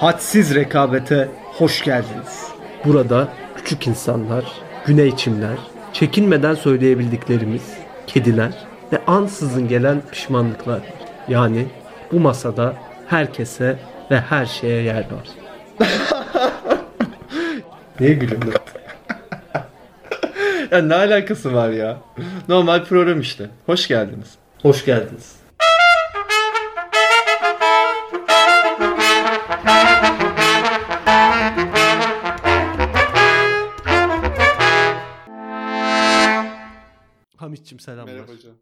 hadsiz rekabete hoş geldiniz. Burada küçük insanlar, güney çimler, çekinmeden söyleyebildiklerimiz, kediler ve ansızın gelen pişmanlıklar. Yani bu masada herkese ve her şeye yer var. Niye gülüyorsun? Ya ne alakası var ya? Normal program işte. Hoş geldiniz. Hoş geldiniz. Hamitçim selamlar. Merhaba hocam.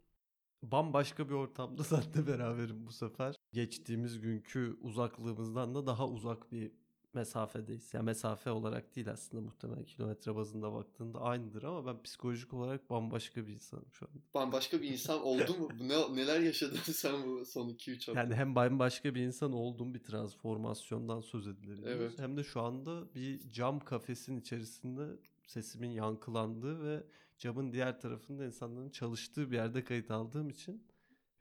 Bambaşka bir ortamda seninle beraberim bu sefer. Geçtiğimiz günkü uzaklığımızdan da daha uzak bir mesafedeyiz. Yani mesafe olarak değil aslında muhtemelen kilometre bazında baktığında aynıdır ama ben psikolojik olarak bambaşka bir insanım şu an. Bambaşka bir insan oldu mu? Ne, neler yaşadın sen bu son 2-3 hafta? Yani hem bambaşka bir insan olduğum bir transformasyondan söz edilir. Evet. Hem de şu anda bir cam kafesin içerisinde sesimin yankılandığı ve camın diğer tarafında insanların çalıştığı bir yerde kayıt aldığım için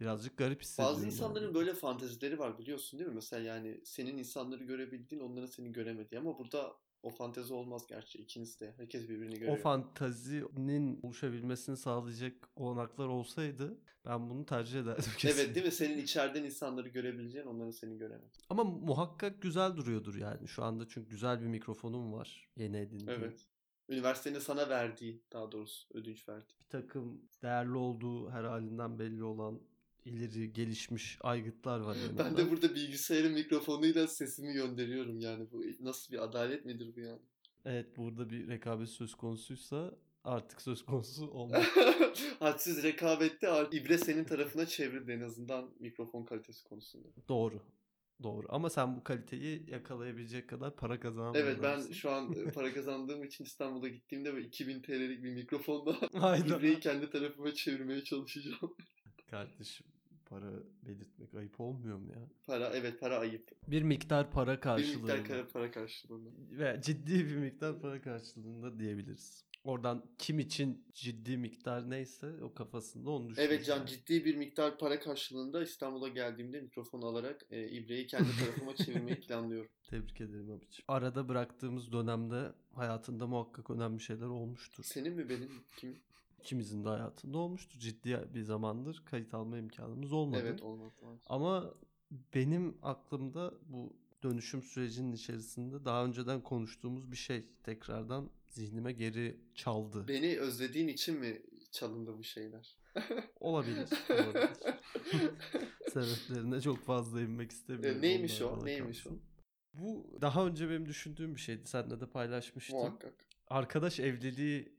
birazcık garip hissediyorum. Bazı insanların yani. böyle fantezileri var biliyorsun değil mi? Mesela yani senin insanları görebildiğin onların seni göremediği ama burada o fantezi olmaz gerçi ikiniz de. Herkes birbirini o görüyor. fantazinin oluşabilmesini sağlayacak olanaklar olsaydı ben bunu tercih ederdim kesin. evet değil mi? Senin içeriden insanları görebileceğin onların seni göremez. Ama muhakkak güzel duruyordur yani şu anda çünkü güzel bir mikrofonum var yeni edindiğim. Evet. Üniversitenin sana verdiği daha doğrusu ödünç verdiği. bir takım değerli olduğu her halinden belli olan ileri gelişmiş aygıtlar var yanımda. Ben de burada bilgisayarın mikrofonuyla sesimi gönderiyorum yani bu nasıl bir adalet midir bu yani? Evet burada bir rekabet söz konusuysa artık söz konusu olmaz. Hadsiz rekabette ibre senin tarafına çevrildi en azından mikrofon kalitesi konusunda. Doğru. Doğru. Ama sen bu kaliteyi yakalayabilecek kadar para kazanan bir Evet ben şu an e, para kazandığım için İstanbul'a gittiğimde böyle 2000 TL'lik bir mikrofonla ibreyi kendi tarafıma çevirmeye çalışacağım. Kardeşim para belirtmek ayıp olmuyor mu ya? Para evet para ayıp. Bir miktar para Bir karşılığında. miktar kara para karşılığında. ve ciddi bir miktar para karşılığında diyebiliriz. Oradan kim için ciddi miktar neyse o kafasında onu düşünüyor. Evet Can ciddi bir miktar para karşılığında İstanbul'a geldiğimde mikrofon alarak e, ibreyi kendi tarafıma çevirmeyi planlıyorum. Tebrik ederim abiciğim. Arada bıraktığımız dönemde hayatında muhakkak önemli şeyler olmuştur. Senin mi benim? Kim? İkimizin de hayatında olmuştur. Ciddi bir zamandır kayıt alma imkanımız olmadı. Evet olmadı. Ama benim aklımda bu dönüşüm sürecinin içerisinde daha önceden konuştuğumuz bir şey tekrardan zihnime geri çaldı. Beni özlediğin için mi çalındı bu şeyler? Olabilir. olabilir. Sebeplerine çok fazla inmek istemiyorum. E, neymiş onlar o? Neymiş kalsın. Bu daha önce benim düşündüğüm bir şeydi. Seninle de paylaşmıştım. Muhakkak. Arkadaş evliliği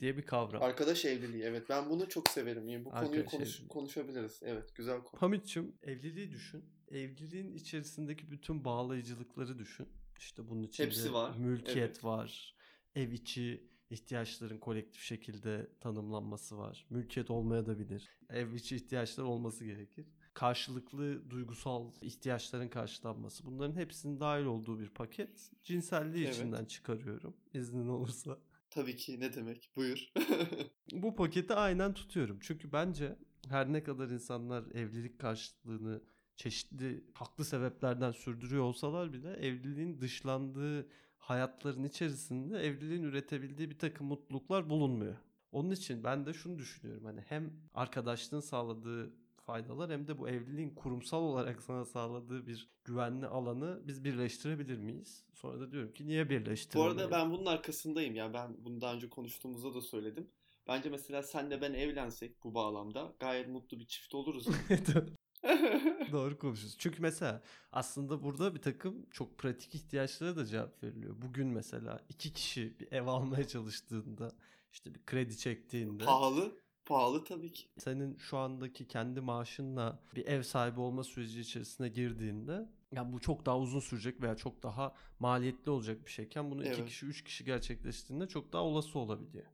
diye bir kavram. Arkadaş evliliği evet ben bunu çok severim. Yani bu konuyu Arkadaş konuş, evliliği. konuşabiliriz. Evet güzel konu. Hamit'cim evliliği düşün. Evliliğin içerisindeki bütün bağlayıcılıkları düşün. İşte bunun içinde Hepsi var, mülkiyet evet. var. Ev içi ihtiyaçların kolektif şekilde tanımlanması var. Mülkiyet olmaya da bilir. Ev içi ihtiyaçlar olması gerekir. Karşılıklı duygusal ihtiyaçların karşılanması. Bunların hepsinin dahil olduğu bir paket. Cinselliği Evet. içinden çıkarıyorum. İznin olursa. Tabii ki ne demek buyur. Bu paketi aynen tutuyorum. Çünkü bence her ne kadar insanlar evlilik karşılığını çeşitli haklı sebeplerden sürdürüyor olsalar bile evliliğin dışlandığı hayatların içerisinde evliliğin üretebildiği bir takım mutluluklar bulunmuyor. Onun için ben de şunu düşünüyorum. Hani hem arkadaşlığın sağladığı faydalar hem de bu evliliğin kurumsal olarak sana sağladığı bir güvenli alanı biz birleştirebilir miyiz? Sonra da diyorum ki niye Bu birleştiremeyiz? arada ben bunun arkasındayım ya ben bunu daha önce konuştuğumuzda da söyledim. Bence mesela senle ben evlensek bu bağlamda gayet mutlu bir çift oluruz. Doğru konuşuyorsun. Çünkü mesela aslında burada bir takım çok pratik ihtiyaçlara da cevap veriliyor. Bugün mesela iki kişi bir ev almaya çalıştığında işte bir kredi çektiğinde pahalı, pahalı tabii ki. senin şu andaki kendi maaşınla bir ev sahibi olma süreci içerisine girdiğinde yani bu çok daha uzun sürecek veya çok daha maliyetli olacak bir şeyken bunu iki Evet. kişi üç kişi gerçekleştiğinde çok daha olası olabiliyor.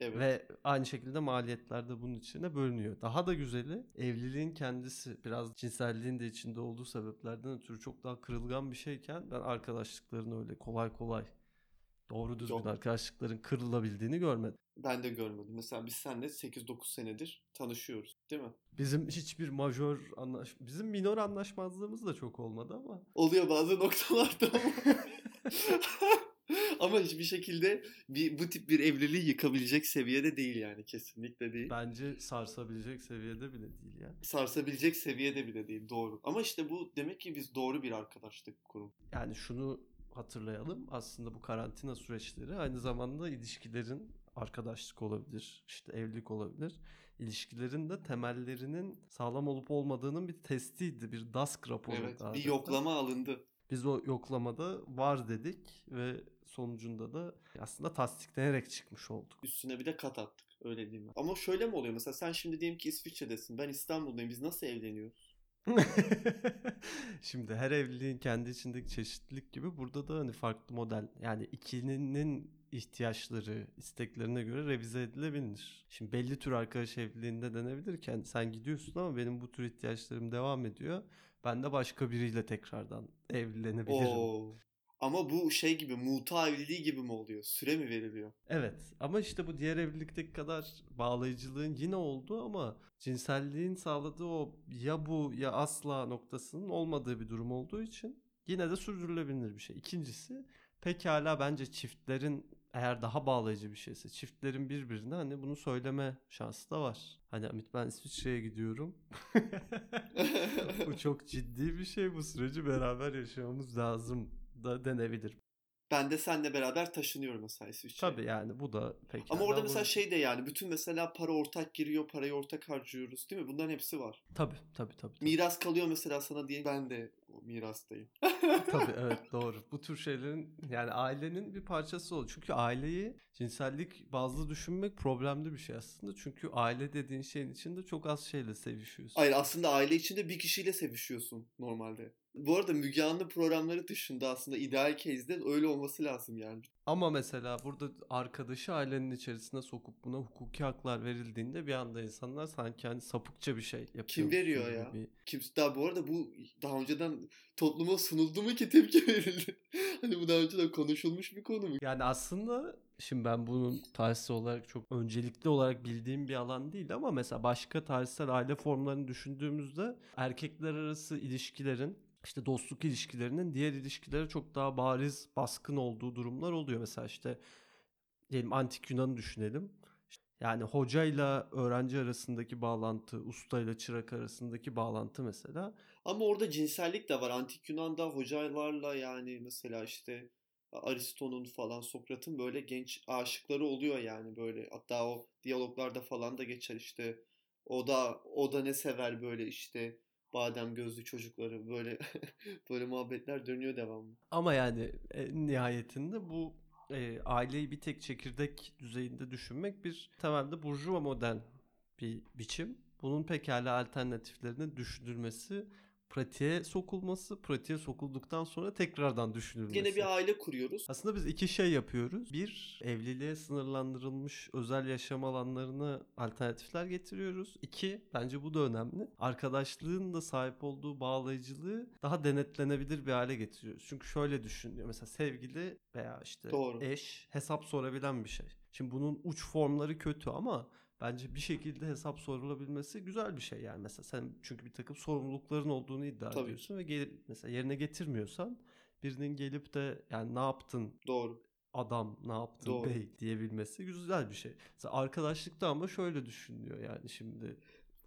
Evet. Ve aynı şekilde maliyetler de bunun içine bölünüyor. Daha da güzeli evliliğin kendisi biraz cinselliğin de içinde olduğu sebeplerden ötürü çok daha kırılgan bir şeyken ben arkadaşlıkların öyle kolay kolay Doğru düzgün Yok. arkadaşlıkların kırılabildiğini görmedim. Ben de görmedim. Mesela biz seninle 8-9 senedir tanışıyoruz değil mi? Bizim hiçbir majör anlaş bizim minor anlaşmazlığımız da çok olmadı ama Oluyor bazı noktalarda ama. ama hiçbir şekilde bir, bu tip bir evliliği yıkabilecek seviyede değil yani kesinlikle değil. bence sarsabilecek seviyede bile değil yani. Sarsabilecek seviyede bile değil doğru. Ama işte bu demek ki biz doğru bir arkadaşlık kurum. Yani şunu hatırlayalım. Aslında bu karantina süreçleri aynı zamanda ilişkilerin arkadaşlık olabilir, işte evlilik olabilir. İlişkilerin de temellerinin sağlam olup olmadığının bir testiydi. Bir DASK raporu. Evet, bir yoklama alındı. Biz o yoklamada var dedik ve sonucunda da aslında tasdikleyerek çıkmış olduk. Üstüne bir de kat attık. Öyle diyeyim. Ama şöyle mi oluyor? Mesela sen şimdi diyelim ki İsviçre'desin. Ben İstanbul'dayım. Biz nasıl evleniyoruz? Şimdi her evliliğin kendi içindeki çeşitlilik gibi burada da hani farklı model yani ikilinin ihtiyaçları, isteklerine göre revize edilebilir. Şimdi belli tür arkadaş evliliğinde denebilir ki hani sen gidiyorsun ama benim bu tür ihtiyaçlarım devam ediyor. Ben de başka biriyle tekrardan evlenebilirim. Oo. Ama bu şey gibi muta evliliği gibi mi oluyor? Süre mi veriliyor? Evet ama işte bu diğer evlilikteki kadar bağlayıcılığın yine olduğu ama cinselliğin sağladığı o ya bu ya asla noktasının olmadığı bir durum olduğu için yine de sürdürülebilir bir şey. İkincisi pekala bence çiftlerin eğer daha bağlayıcı bir şeyse çiftlerin birbirine hani bunu söyleme şansı da var. Hani Amit ben İsviçre'ye gidiyorum. bu çok ciddi bir şey bu süreci beraber yaşamamız lazım da denebilir. Ben de seninle beraber taşınıyorum mesela İsviçre'ye. Tabii yani bu da pekala. Ama orada mesela şey de yani bütün mesela para ortak giriyor, parayı ortak harcıyoruz değil mi? Bunların hepsi var. Tabii tabii tabii. tabii. Miras kalıyor mesela sana diye ben de mirastayım. Tabii evet doğru. Bu tür şeylerin yani ailenin bir parçası oluyor. Çünkü aileyi cinsellik bazlı düşünmek problemli bir şey aslında. Çünkü aile dediğin şeyin içinde çok az şeyle sevişiyorsun. Hayır aslında aile içinde bir kişiyle sevişiyorsun normalde. Bu arada Müge Anlı programları dışında aslında ideal case'de öyle olması lazım yani. Ama mesela burada arkadaşı ailenin içerisine sokup buna hukuki haklar verildiğinde bir anda insanlar sanki hani sapıkça bir şey yapıyor. Kim veriyor ya? Kimse daha bu arada bu daha önceden topluma sunuldu mu ki tepki verildi? hani bu daha önceden konuşulmuş bir konu mu? Yani aslında şimdi ben bunun tarihsel olarak çok öncelikli olarak bildiğim bir alan değil ama mesela başka tarihsel aile formlarını düşündüğümüzde erkekler arası ilişkilerin işte dostluk ilişkilerinin diğer ilişkilere çok daha bariz baskın olduğu durumlar oluyor. Mesela işte diyelim antik Yunan'ı düşünelim. Yani hocayla öğrenci arasındaki bağlantı, ustayla çırak arasındaki bağlantı mesela. Ama orada cinsellik de var. Antik Yunan'da hocalarla yani mesela işte Aristo'nun falan Sokrat'ın böyle genç aşıkları oluyor yani böyle. Hatta o diyaloglarda falan da geçer işte. O da o da ne sever böyle işte badem gözlü çocukları böyle böyle muhabbetler dönüyor devamlı. Ama yani en nihayetinde bu e, aileyi bir tek çekirdek düzeyinde düşünmek bir temelde burjuva model bir biçim. Bunun pekala alternatiflerinin düşünülmesi, pratiğe sokulması, pratiğe sokulduktan sonra tekrardan düşünülmesi. Gene bir aile kuruyoruz. Aslında biz iki şey yapıyoruz. Bir, evliliğe sınırlandırılmış özel yaşam alanlarına alternatifler getiriyoruz. İki, bence bu da önemli. Arkadaşlığın da sahip olduğu bağlayıcılığı daha denetlenebilir bir hale getiriyoruz. Çünkü şöyle düşünüyor. Mesela sevgili veya işte Doğru. eş hesap sorabilen bir şey. Şimdi bunun uç formları kötü ama bence bir şekilde hesap sorulabilmesi güzel bir şey yani mesela sen çünkü bir takım sorumlulukların olduğunu iddia Tabii. ediyorsun ve gelip mesela yerine getirmiyorsan birinin gelip de yani ne yaptın Doğru. adam ne yaptın Doğru. bey diyebilmesi güzel bir şey. Mesela arkadaşlıkta ama şöyle düşünülüyor yani şimdi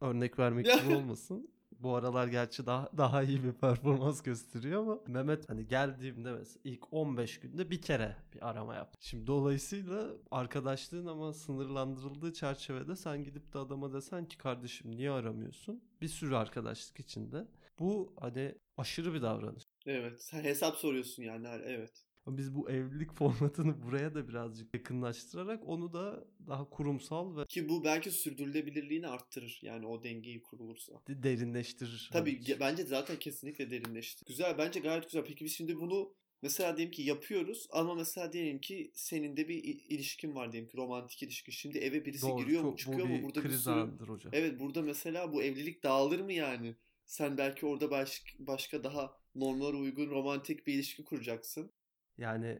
örnek vermek gibi olmasın. Bu aralar gerçi daha daha iyi bir performans gösteriyor ama Mehmet hani geldiğimde mesela ilk 15 günde bir kere bir arama yaptı. Şimdi dolayısıyla arkadaşlığın ama sınırlandırıldığı çerçevede sen gidip de adama desen ki kardeşim niye aramıyorsun? Bir sürü arkadaşlık içinde. Bu hani aşırı bir davranış. Evet. Sen hesap soruyorsun yani. Evet. Ama Biz bu evlilik formatını buraya da birazcık yakınlaştırarak onu da daha kurumsal ve Ki bu belki sürdürülebilirliğini arttırır. Yani o dengeyi kurulursa. de- derinleştirir. Tabii bence. ge- bence zaten kesinlikle derinleşti. Güzel bence gayet güzel. Peki biz şimdi bunu mesela diyelim ki yapıyoruz ama mesela diyelim ki senin de bir ilişkin var diyelim ki romantik ilişki. Şimdi eve birisi Doğru, giriyor mu çıkıyor mu bir burada bir kriz sürü. anıdır hocam. Evet burada mesela bu evlilik dağılır mı yani? Sen belki orada baş, başka daha normlara uygun romantik bir ilişki kuracaksın. Yani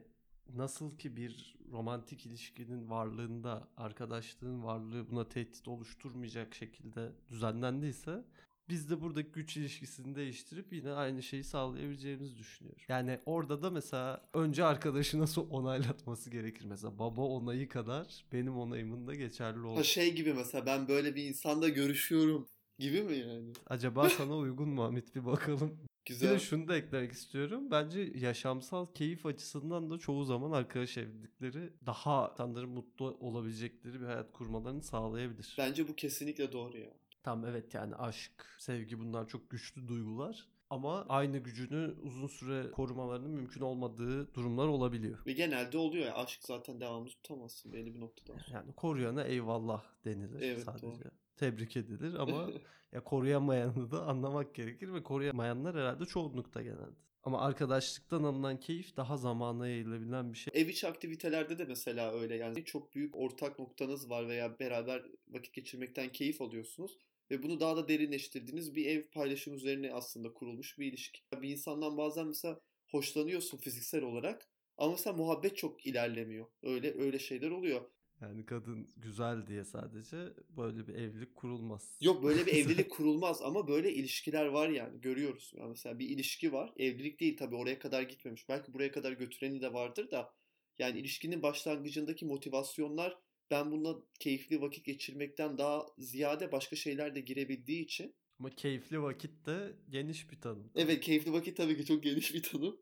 nasıl ki bir romantik ilişkinin varlığında arkadaşlığın varlığı buna tehdit oluşturmayacak şekilde düzenlendiyse biz de buradaki güç ilişkisini değiştirip yine aynı şeyi sağlayabileceğimizi düşünüyorum. Yani orada da mesela önce arkadaşı nasıl onaylatması gerekir. Mesela baba onayı kadar benim onayımın da geçerli olur. şey gibi mesela ben böyle bir insanla görüşüyorum gibi mi yani? Acaba sana uygun mu Hamit bir bakalım. Bir Güzel. de şunu da eklemek istiyorum. Bence yaşamsal keyif açısından da çoğu zaman arkadaş evlilikleri daha insanların mutlu olabilecekleri bir hayat kurmalarını sağlayabilir. Bence bu kesinlikle doğru ya. Tam evet yani aşk, sevgi bunlar çok güçlü duygular. Ama aynı gücünü uzun süre korumalarının mümkün olmadığı durumlar olabiliyor. Ve genelde oluyor ya aşk zaten devamlı tutamazsın belli bir noktadan sonra. Yani koruyana eyvallah denilir Evet, sadece. doğru. Tebrik edilir ama ya koruyamayanı da anlamak gerekir ve koruyamayanlar herhalde çoğunlukta genelde. Ama arkadaşlıktan alınan keyif daha zamana yayılabilen bir şey. Ev içi aktivitelerde de mesela öyle yani çok büyük ortak noktanız var veya beraber vakit geçirmekten keyif alıyorsunuz ve bunu daha da derinleştirdiğiniz bir ev paylaşım üzerine aslında kurulmuş bir ilişki. Bir insandan bazen mesela hoşlanıyorsun fiziksel olarak ama mesela muhabbet çok ilerlemiyor. Öyle öyle şeyler oluyor. Yani kadın güzel diye sadece böyle bir evlilik kurulmaz. Yok böyle bir evlilik kurulmaz ama böyle ilişkiler var yani görüyoruz. Yani mesela bir ilişki var. Evlilik değil tabii oraya kadar gitmemiş. Belki buraya kadar götüreni de vardır da yani ilişkinin başlangıcındaki motivasyonlar ben bununla keyifli vakit geçirmekten daha ziyade başka şeyler de girebildiği için. Ama keyifli vakit de geniş bir tanım. Evet keyifli vakit tabii ki çok geniş bir tanım.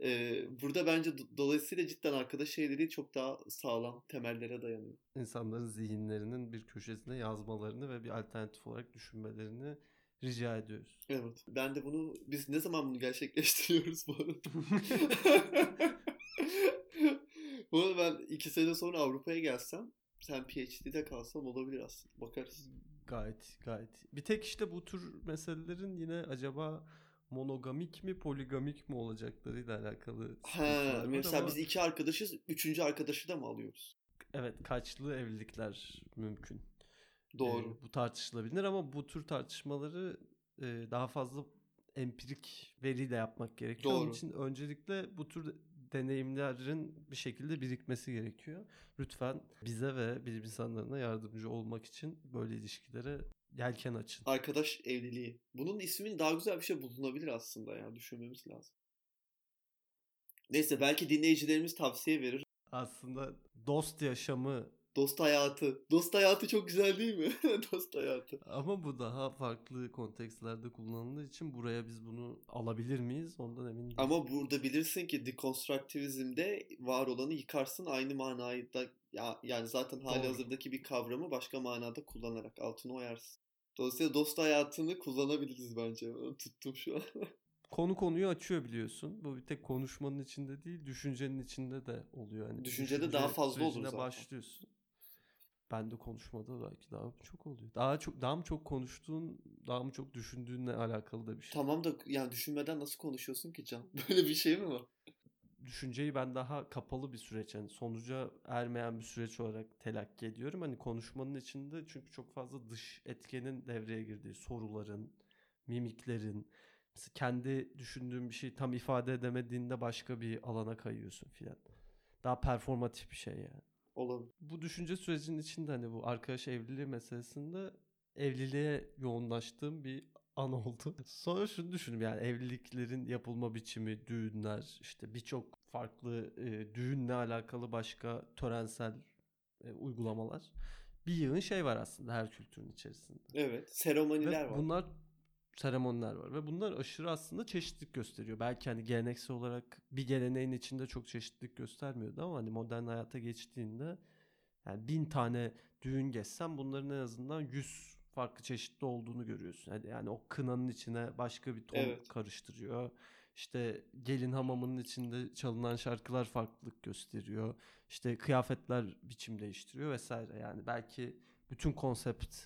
Ee, burada bence do- dolayısıyla cidden arkadaş evliliği çok daha sağlam temellere dayanıyor. İnsanların zihinlerinin bir köşesine yazmalarını ve bir alternatif olarak düşünmelerini rica ediyoruz. Evet. Ben de bunu biz ne zaman bunu gerçekleştiriyoruz bu arada? bu arada ben iki sene sonra Avrupa'ya gelsem sen PhD'de kalsam olabilir aslında. Bakarız. Gayet gayet. Bir tek işte bu tür meselelerin yine acaba monogamik mi poligamik mi olacaklarıyla alakalı var mesela ama biz iki arkadaşız. Üçüncü arkadaşı da mı alıyoruz? evet kaçlı evlilikler mümkün. Doğru. Ee, bu tartışılabilir ama bu tür tartışmaları e, daha fazla empirik veriyle yapmak gerekiyor. Onun Doğru. için öncelikle bu tür deneyimlerin bir şekilde birikmesi gerekiyor. Lütfen bize ve bilim insanlarına yardımcı olmak için böyle ilişkilere yelken açın. Arkadaş evliliği. Bunun ismin daha güzel bir şey bulunabilir aslında ya. Düşünmemiz lazım. Neyse belki dinleyicilerimiz tavsiye verir. Aslında dost yaşamı Dost hayatı. Dost hayatı çok güzel değil mi? Dost hayatı. ama bu daha farklı kontekstlerde kullanıldığı için buraya biz bunu alabilir miyiz? Ondan emin değilim. Ama burada bilirsin ki dekonstruktivizmde var olanı yıkarsın aynı manayı da ya, yani zaten hali Doğru. hazırdaki bir kavramı başka manada kullanarak altını oyarsın. Dolayısıyla dost hayatını kullanabiliriz bence. Ben tuttum şu an. Konu konuyu açıyor biliyorsun. Bu bir tek konuşmanın içinde değil, düşüncenin içinde de oluyor. Yani Düşüncede daha fazla olur zaten. başlıyorsun. Ben de konuşmada belki daha çok oluyor. Daha çok daha mı çok konuştuğun, daha mı çok düşündüğünle alakalı da bir şey. tamam da yani düşünmeden nasıl konuşuyorsun ki Can? Böyle bir şey mi var? Düşünceyi ben daha kapalı bir süreç, yani sonuca ermeyen bir süreç olarak telakki ediyorum. Hani konuşmanın içinde çünkü çok fazla dış etkenin devreye girdiği, soruların, mimiklerin, kendi düşündüğün bir şeyi tam ifade edemediğinde başka bir alana kayıyorsun filan. Daha performatif bir şey yani. Olabilir. Bu düşünce sürecinin içinde hani bu arkadaş evliliği meselesinde evliliğe yoğunlaştığım bir an oldu. Sonra şunu düşündüm yani evliliklerin yapılma biçimi, düğünler, işte birçok farklı e, düğünle alakalı başka törensel e, uygulamalar. Bir yığın şey var aslında her kültürün içerisinde. Evet. Seremoniler Ve var. bunlar seremoniler var ve bunlar aşırı aslında çeşitlilik gösteriyor. Belki hani geleneksel olarak bir geleneğin içinde çok çeşitlilik göstermiyordu ama hani modern hayata geçtiğinde yani bin tane düğün geçsen bunların en azından yüz farklı çeşitli olduğunu görüyorsun. Yani, yani o kınanın içine başka bir ton Evet. karıştırıyor. İşte gelin hamamının içinde çalınan şarkılar farklılık gösteriyor. İşte kıyafetler biçim değiştiriyor vesaire. Yani belki bütün konsept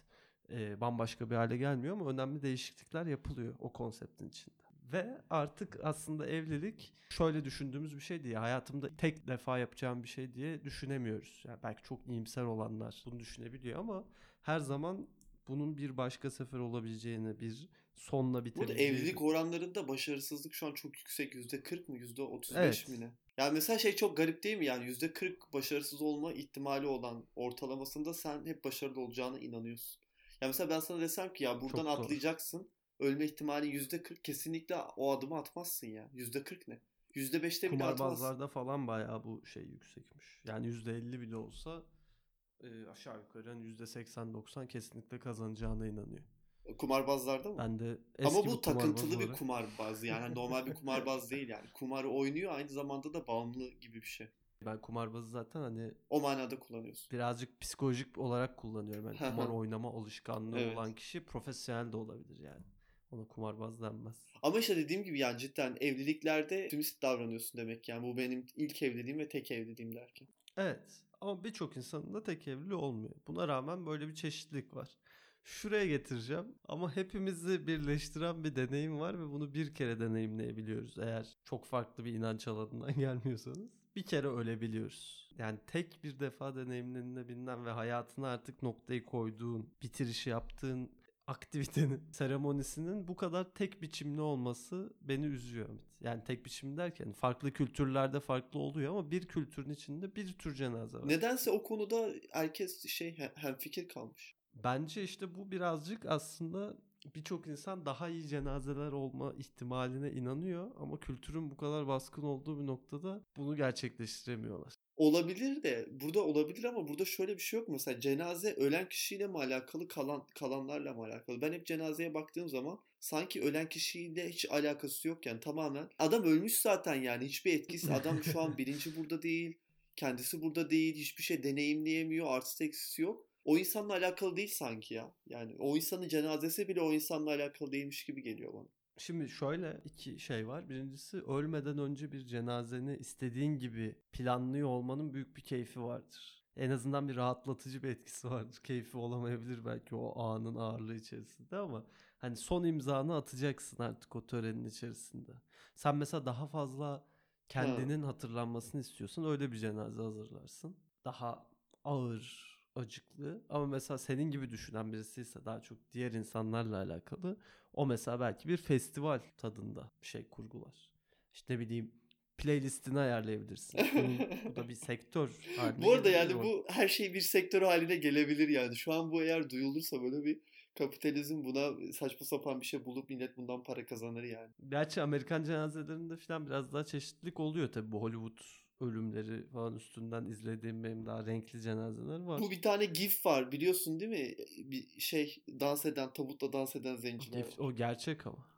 e, bambaşka bir hale gelmiyor ama önemli değişiklikler yapılıyor o konseptin içinde. Ve artık aslında evlilik şöyle düşündüğümüz bir şey diye hayatımda tek defa yapacağım bir şey diye düşünemiyoruz. Yani belki çok iyimser olanlar bunu düşünebiliyor ama her zaman bunun bir başka sefer olabileceğini, bir sonla Bu bitebileceği. arada evlilik oranlarında başarısızlık şu an çok yüksek. %40 mı? %35 Evet. mi ne? Yani mesela şey çok garip değil mi? Yani %40 başarısız olma ihtimali olan ortalamasında sen hep başarılı olacağına inanıyorsun. Ya mesela ben sana desem ki ya buradan Çok zor. atlayacaksın. Ölme ihtimali %40 kesinlikle o adımı atmazsın ya. %40 ne? %5'te bile atmazsın. Kumarbazlarda falan bayağı bu şey yüksekmiş. Yani %50 bile olsa e, aşağı yukarı hani %80-90 kesinlikle kazanacağına inanıyor. Kumarbazlarda mı? Ben de eski Ama bu bir takıntılı bir kumarbaz yani Hani normal bir kumarbaz değil yani. Kumarı oynuyor aynı zamanda da bağımlı gibi bir şey. Ben kumarbazı zaten hani O manada kullanıyorsun. birazcık psikolojik olarak kullanıyorum. Yani kumar oynama alışkanlığı Evet. olan kişi profesyonel de olabilir yani. Ona kumarbaz denmez. Ama işte dediğim gibi yani cidden evliliklerde optimist davranıyorsun demek yani. Bu benim ilk evliliğim ve tek evliliğim derken. Evet ama birçok insanın da tek evli olmuyor. Buna rağmen böyle bir çeşitlilik var. Şuraya getireceğim ama hepimizi birleştiren bir deneyim var ve bunu bir kere deneyimleyebiliyoruz. Eğer çok farklı bir inanç alanından gelmiyorsanız bir kere ölebiliyoruz. Yani tek bir defa deneyimlenebilen ve hayatına artık noktayı koyduğun, bitirişi yaptığın aktivitenin, seremonisinin bu kadar tek biçimli olması beni üzüyor. Yani tek biçim derken farklı kültürlerde farklı oluyor ama bir kültürün içinde bir tür cenaze var. Nedense o konuda herkes şey he- hemfikir kalmış. Bence işte bu birazcık aslında birçok insan daha iyi cenazeler olma ihtimaline inanıyor ama kültürün bu kadar baskın olduğu bir noktada bunu gerçekleştiremiyorlar. Olabilir de burada olabilir ama burada şöyle bir şey yok. Mesela cenaze ölen kişiyle mi alakalı kalan kalanlarla mı alakalı? Ben hep cenazeye baktığım zaman sanki ölen kişiyle hiç alakası yok yani tamamen. Adam ölmüş zaten yani hiçbir etkisi. Adam şu an bilinci burada değil. Kendisi burada değil. Hiçbir şey deneyimleyemiyor. Artısı eksisi yok. O insanla alakalı değil sanki ya. Yani o insanın cenazesi bile o insanla alakalı değilmiş gibi geliyor bana. Şimdi şöyle iki şey var. Birincisi ölmeden önce bir cenazeni istediğin gibi planlıyor olmanın büyük bir keyfi vardır. En azından bir rahatlatıcı bir etkisi vardır. Keyfi olamayabilir belki o anın ağırlığı içerisinde ama hani son imzanı atacaksın artık o törenin içerisinde. Sen mesela daha fazla kendinin hatırlanmasını istiyorsan öyle bir cenaze hazırlarsın. Daha ağır, acıklı ama mesela senin gibi düşünen birisi ise daha çok diğer insanlarla alakalı o mesela belki bir festival tadında bir şey kurgular. İşte ne bileyim playlistini ayarlayabilirsin. Bu da bir sektör haline Bu arada yani ama- bu her şey bir sektör haline gelebilir yani. Şu an bu eğer duyulursa böyle bir kapitalizm buna saçma sapan bir şey bulup millet bundan para kazanır yani. Gerçi Amerikan cenazelerinde falan biraz daha çeşitlilik oluyor tabii bu Hollywood ölümleri falan üstünden izlediğim benim daha renkli cenazeler var. Bu bir tane gif var biliyorsun değil mi? Bir şey dans eden, tabutla dans eden zenciler. O, o gerçek ama.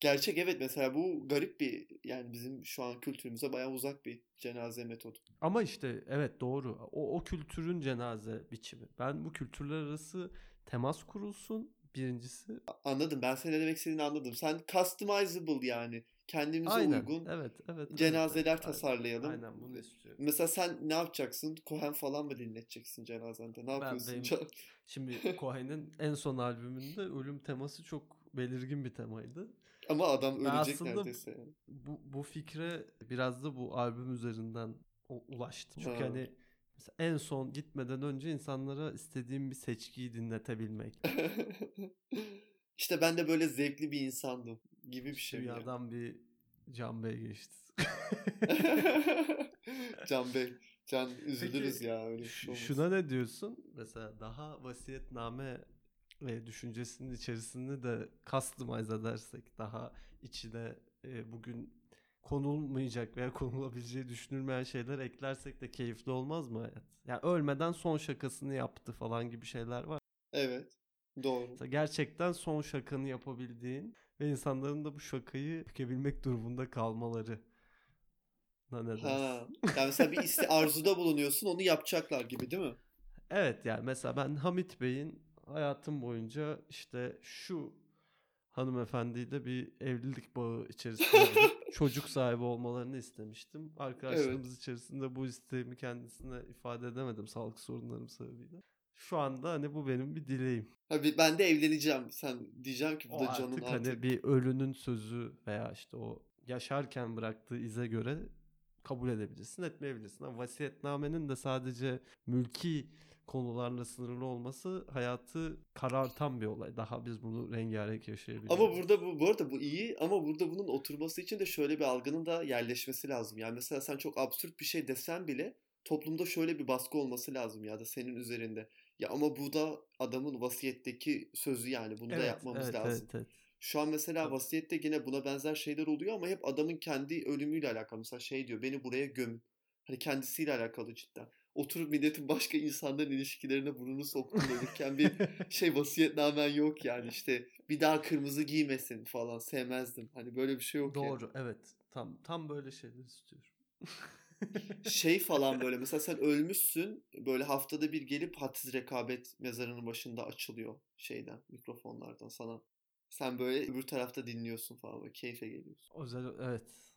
Gerçek evet mesela bu garip bir yani bizim şu an kültürümüze bayağı uzak bir cenaze metodu. Ama işte evet doğru. O, o kültürün cenaze biçimi. Ben bu kültürler arası temas kurulsun birincisi. Anladım ben senin ne demek istediğini anladım. Sen customizable yani kendimize Aynen. uygun Evet, evet. cenazeler evet. tasarlayalım. Aynen bunu istiyorum. Mesela sen ne yapacaksın? Kohen falan mı dinleteceksin cenazende? Ne Ben- yapıyorsun? benim- Can? Şimdi Cohen'in en son albümünde ölüm teması çok belirgin bir temaydı. Ama adam Ben ölecek aslında neredeyse. yani. Bu, bu fikre biraz da bu albüm üzerinden ulaştım. Çünkü Ha. hani mesela en son gitmeden önce insanlara istediğim bir seçkiyi dinletebilmek. işte ben de böyle zevkli bir insandım gibi bir şey. yani. Dünyadan bir Can Bey geçti. Can Bey. Can üzülürüz Peki, ya öyle şey. Şuna ne diyorsun? Mesela daha vasiyetname ve düşüncesinin içerisinde de customize edersek daha içine e, bugün konulmayacak veya konulabileceği düşünülmeyen şeyler eklersek de keyifli olmaz mı hayat? Yani ölmeden son şakasını yaptı falan gibi şeyler var. Evet. Doğru. Mesela gerçekten son şakanı yapabildiğin ve insanların da bu şakayı tükebilmek durumunda kalmaları. Ne dersin? Ha. Yani mesela bir iste arzuda bulunuyorsun onu yapacaklar gibi değil mi? Evet yani mesela ben Hamit Bey'in hayatım boyunca işte şu hanımefendiyle bir evlilik bağı içerisinde çocuk sahibi olmalarını istemiştim. Arkadaşlığımız içerisinde bu isteğimi kendisine ifade edemedim sağlık sorunlarım sebebiyle. Şu anda hani bu benim bir dileğim. Ha, bir- ben de evleneceğim. Sen diyeceğim ki bu O da canın artık artık. hani bir ölünün sözü veya işte o yaşarken bıraktığı ize göre kabul edebilirsin, etmeyebilirsin. Ama vasiyetnamenin de sadece mülki konularla sınırlı olması hayatı karartan bir olay. Daha biz bunu rengarenk yaşayabiliriz. Ama burada bu, bu arada bu iyi ama burada bunun oturması için de şöyle bir algının da yerleşmesi lazım. Yani mesela sen çok absürt bir şey desen bile toplumda şöyle bir baskı olması lazım ya da senin üzerinde. Ya ama bu da adamın vasiyetteki sözü yani bunu da Evet, yapmamız evet, lazım. evet, evet. Şu an mesela vasiyette yine buna benzer şeyler oluyor ama hep adamın kendi ölümüyle alakalı. Mesela şey diyor beni buraya gömün. Hani kendisiyle alakalı cidden. Oturup milletin başka insanların ilişkilerine burnunu soktun ölürken bir şey vasiyetnamen yok yani işte bir daha kırmızı giymesin falan sevmezdim. Hani böyle bir şey yok yani. Doğru, evet. Tam tam böyle şeyler istiyorum. Şey falan böyle mesela sen ölmüşsün böyle haftada bir gelip hadsiz rekabet mezarının başında açılıyor şeyden mikrofonlardan sana. Sen böyle öbür tarafta dinliyorsun falan böyle keyfe geliyorsun. Özel, evet.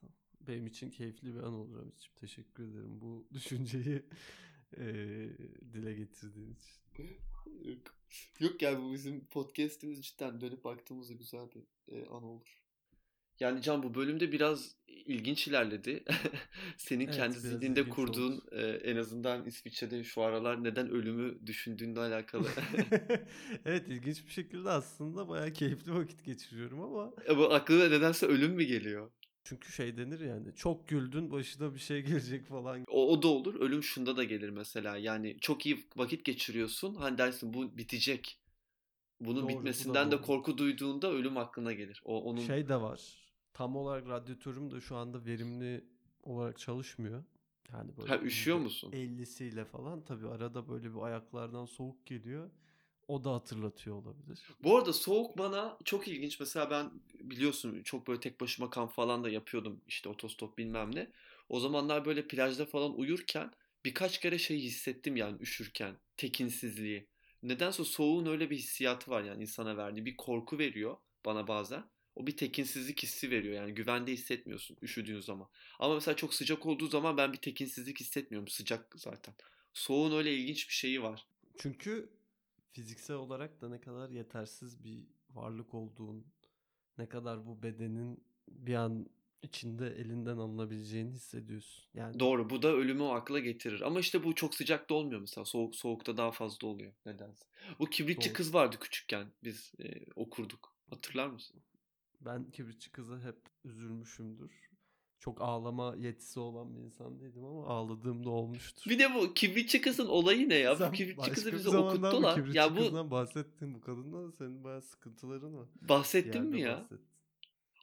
Benim için keyifli bir an olur Hamit'ciğim. Teşekkür ederim bu düşünceyi eee, dile getirdiğin için. Yok. Yok yani bu bizim podcast'imiz cidden dönüp baktığımızda güzel bir e, an olur. Yani Can bu bölümde biraz ilginç ilerledi. Senin Evet, kendi zihninde kurduğun e, en azından İsviçre'de şu aralar neden ölümü düşündüğünle alakalı. evet ilginç bir şekilde aslında bayağı keyifli vakit geçiriyorum ama Ama aklına nedense ölüm mü geliyor? Çünkü şey denir yani çok güldün başına bir şey gelecek falan. O, o da olur. Ölüm şunda da gelir mesela. Yani çok iyi vakit geçiriyorsun. Hani dersin bu bitecek. Bunun Doğru, bu bitmesinden de doğru. korku duyduğunda ölüm aklına gelir. O onun Şey de var. Tam olarak radyatörüm de şu anda verimli olarak çalışmıyor. Yani böyle ha üşüyor musun? 50'siyle falan tabii arada böyle bir ayaklardan soğuk geliyor. O da hatırlatıyor olabilir. Bu arada soğuk bana çok ilginç. Mesela ben biliyorsun çok böyle tek başıma kamp falan da yapıyordum. İşte otostop bilmem ne. O zamanlar böyle plajda falan uyurken birkaç kere şey hissettim yani üşürken. Tekinsizliği. Nedense soğuğun öyle bir hissiyatı var yani insana verdiği. Bir korku veriyor bana bazen. O bir tekinsizlik hissi veriyor yani güvende hissetmiyorsun üşüdüğün zaman. Ama mesela çok sıcak olduğu zaman ben bir tekinsizlik hissetmiyorum. Sıcak zaten. Soğuğun öyle ilginç bir şeyi var. Çünkü fiziksel olarak da ne kadar yetersiz bir varlık olduğun, ne kadar bu bedenin bir an içinde elinden alınabileceğini hissediyorsun. Yani Doğru bu da ölümü o akla getirir. Ama işte bu çok sıcakta olmuyor mesela. Soğuk soğukta daha fazla oluyor nedense. Bu kibritçi Doğru. kız vardı küçükken biz e, okurduk. Hatırlar mısın? ben kibritçi kıza hep üzülmüşümdür. Çok ağlama yetisi olan bir insan değilim ama ağladığım da olmuştur. Bir de bu kibritçi kızın olayı ne ya? Sen bu kibritçi kızı bize bu okuttular. kibritçi Ya bu kızdan bahsettin bu kadından da senin bayağı sıkıntıların var. Bahsettin mi ya? bahsettin.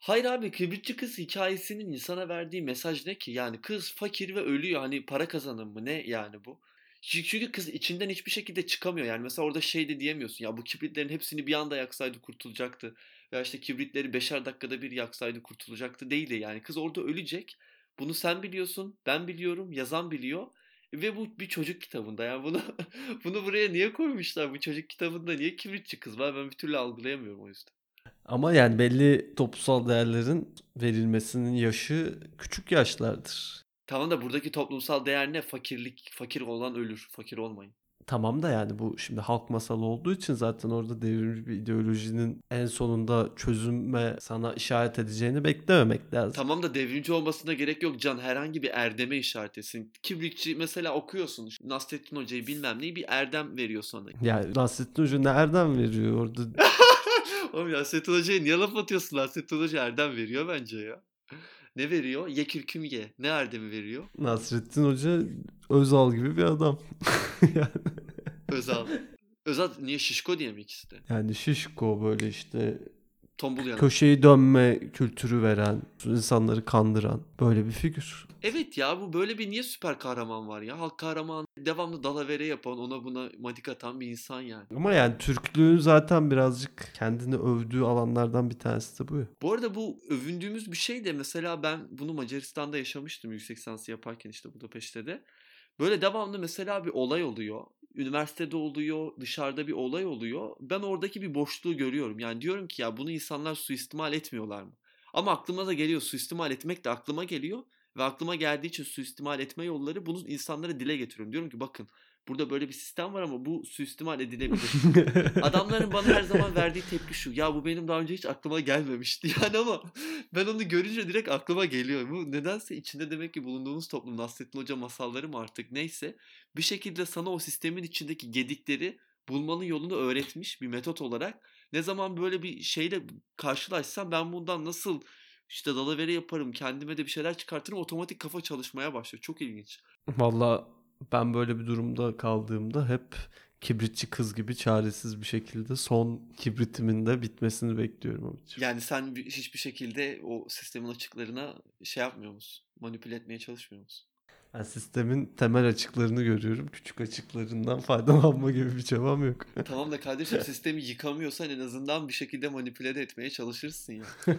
Hayır abi kibritçi kız hikayesinin insana verdiği mesaj ne ki? Yani kız fakir ve ölüyor. Hani para kazanın mı? Ne yani bu? Çünkü kız içinden hiçbir şekilde çıkamıyor. Yani mesela orada şey de diyemiyorsun. Ya bu kibritlerin hepsini bir anda yaksaydı kurtulacaktı. Veya işte kibritleri beşer dakikada bir yaksaydı kurtulacaktı. Değil de yani. Kız orada ölecek. Bunu sen biliyorsun. Ben biliyorum. Yazan biliyor. Ve bu bir çocuk kitabında. Yani bunu bunu buraya niye koymuşlar? Bu çocuk kitabında niye kibritçi kız var? Ben bir türlü algılayamıyorum o yüzden. Ama yani belli toplumsal değerlerin verilmesinin yaşı küçük yaşlardır. Tamam da buradaki toplumsal değer ne? Fakirlik, fakir olan ölür, fakir olmayın. Tamam da yani bu şimdi halk masalı olduğu için zaten orada devrimci bir ideolojinin en sonunda çözüme sana işaret edeceğini beklememek lazım. Tamam da devrimci olmasına gerek yok Can. Herhangi bir erdeme işaret etsin. Kibritçi mesela okuyorsun. Nasrettin Hoca'yı bilmem neyi bir erdem veriyor sana. Yani Nasrettin Hoca nereden veriyor orada? Oğlum Nasrettin Hoca'ya niye laf atıyorsun? Nasrettin Hoca erdem veriyor bence ya. Ne veriyor? Ye kürküm ye. Ne erdemi veriyor? Nasrettin Hoca Özal gibi bir adam. yani, Özal. Özal niye şişko diye mi ikisi de? yani şişko böyle işte Tombul yana. köşeyi dönme kültürü veren, insanları kandıran böyle bir figür. Evet ya bu böyle bir niye süper kahraman var ya? Halk kahramanı devamlı dalavere yapan ona buna madik atan bir insan yani. Ama yani Türklüğün zaten birazcık kendini övdüğü alanlardan bir tanesi de bu. ya. Bu arada bu övündüğümüz bir şey de mesela ben bunu Macaristan'da yaşamıştım yüksek lisansı yaparken işte Budapeşte de. Böyle devamlı mesela bir olay oluyor. Üniversitede oluyor, dışarıda bir olay oluyor. Ben oradaki bir boşluğu görüyorum. Yani diyorum ki ya bunu insanlar suistimal etmiyorlar mı? Ama aklıma da geliyor suistimal etmek de aklıma geliyor. Ve aklıma geldiği için suistimal etme yolları bunu insanlara dile getiriyorum. Diyorum ki bakın burada böyle bir sistem var ama bu suistimal edilebilir. Adamların bana her zaman verdiği tepki şu. Ya bu benim daha önce hiç aklıma gelmemişti. Yani ama ben onu görünce direkt aklıma geliyor. Bu nedense içinde demek ki bulunduğumuz toplum Nasrettin Hoca masalları mı artık neyse bir şekilde sana o sistemin içindeki gedikleri bulmanın yolunu öğretmiş bir metot olarak. Ne zaman böyle bir şeyle karşılaşsam ben bundan nasıl işte dalavere yaparım, kendime de bir şeyler çıkartırım otomatik kafa çalışmaya başlıyor. Çok ilginç. Valla ben böyle bir durumda kaldığımda hep kibritçi kız gibi çaresiz bir şekilde son kibritimin de bitmesini bekliyorum abicim. Yani sen bir- hiçbir şekilde o sistemin açıklarına şey yapmıyor musun? Manipüle etmeye çalışmıyor musun? Ben sistemin temel açıklarını görüyorum. Küçük açıklarından faydalanma gibi bir çabam yok. Tamam da kardeşim sistemi yıkamıyorsan en azından bir şekilde manipüle etmeye çalışırsın ya.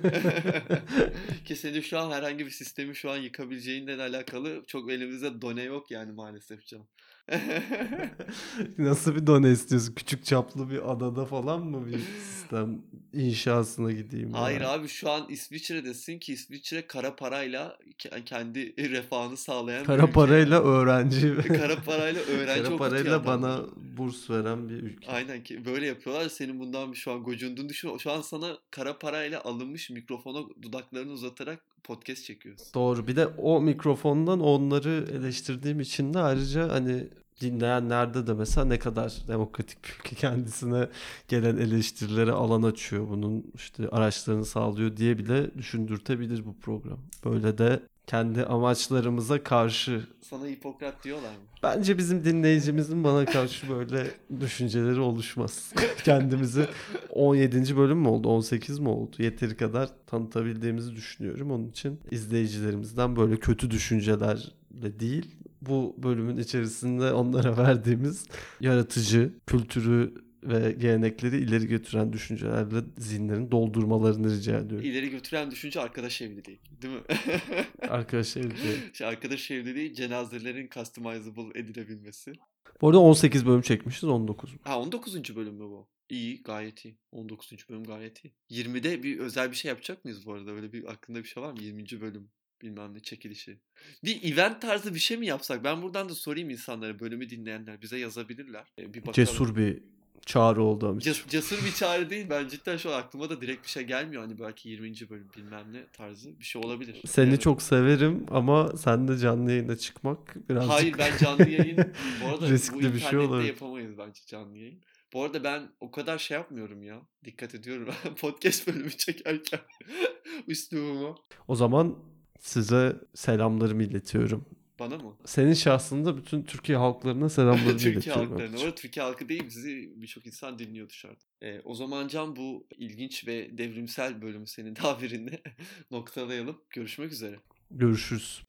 Ki senin şu an herhangi bir sistemi şu an yıkabileceğinle alakalı çok elimizde done yok yani maalesef canım. Nasıl bir done istiyorsun? Küçük çaplı bir adada falan mı bir sistem inşasına gideyim? Hayır yani? abi şu an İsviçre'desin ki İsviçre kara parayla ke- kendi refahını sağlayan bir Kara ülke. parayla öğrenci. Kara parayla öğrenci Kara parayla bana burs veren bir ülke. Aynen ki böyle yapıyorlar. Senin bundan bir şu an gocunduğunu düşün. Şu an sana kara parayla alınmış mikrofona dudaklarını uzatarak podcast çekiyoruz. Doğru. Bir de o mikrofondan onları eleştirdiğim için de ayrıca hani dinleyenlerde de mesela ne kadar demokratik bir ülke kendisine gelen eleştirilere alan açıyor. Bunun işte araçlarını sağlıyor diye bile düşündürtebilir bu program. Böyle de kendi amaçlarımıza karşı Sana Hipokrat diyorlar mı? Bence bizim dinleyicimizin bana karşı böyle düşünceleri oluşmaz. Kendimizi 17. bölüm mü oldu, 18 mi oldu? Yeteri kadar tanıtabildiğimizi düşünüyorum. Onun için izleyicilerimizden böyle kötü düşüncelerle değil, bu bölümün içerisinde onlara verdiğimiz yaratıcı, kültürü ve gelenekleri ileri götüren düşüncelerle zihinlerini doldurmalarını rica ediyorum. İleri götüren düşünce arkadaş evliliği. Değil mi? Arkadaşlar diyorum. şey, arkadaş evliliği cenazelerin customizable edilebilmesi. Bu arada 18 bölüm çekmişiz, 19 mu? Ha 19. bölüm mü bu? İyi gayet iyi. 19. bölüm gayet iyi. 20'de bir özel bir şey yapacak mıyız bu arada? Böyle bir aklında bir şey var mı? 20. bölüm bilmem ne çekilişi. Bir event tarzı bir şey mi yapsak? Ben buradan da sorayım insanlara bölümü dinleyenler bize yazabilirler. Ee, Bir bakalım. Cesur bir çağrı oldu ama. Ces- cesur bir çağrı değil. Ben cidden şu an aklıma da direkt bir şey gelmiyor. Hani belki 20. bölüm bilmem ne tarzı bir şey olabilir. Seni Evet. çok severim ama sen de canlı yayına çıkmak birazcık Hayır ben canlı yayın bu arada riskli bu bir şey olabilir. yapamayız bence canlı yayın. Bu arada ben o kadar şey yapmıyorum ya. Dikkat ediyorum. Podcast bölümü çekerken üslubuma. O zaman size selamlarımı iletiyorum. Bana mı? Senin şahsında bütün Türkiye halklarına selamlarımı Türkiye iletiyorum. halklarına. Orada Türkiye halkı değil bizi birçok insan dinliyor dışarıda. Ee, o zaman Can bu ilginç ve devrimsel bölümü senin tabirinle noktalayalım. Görüşmek üzere. Görüşürüz.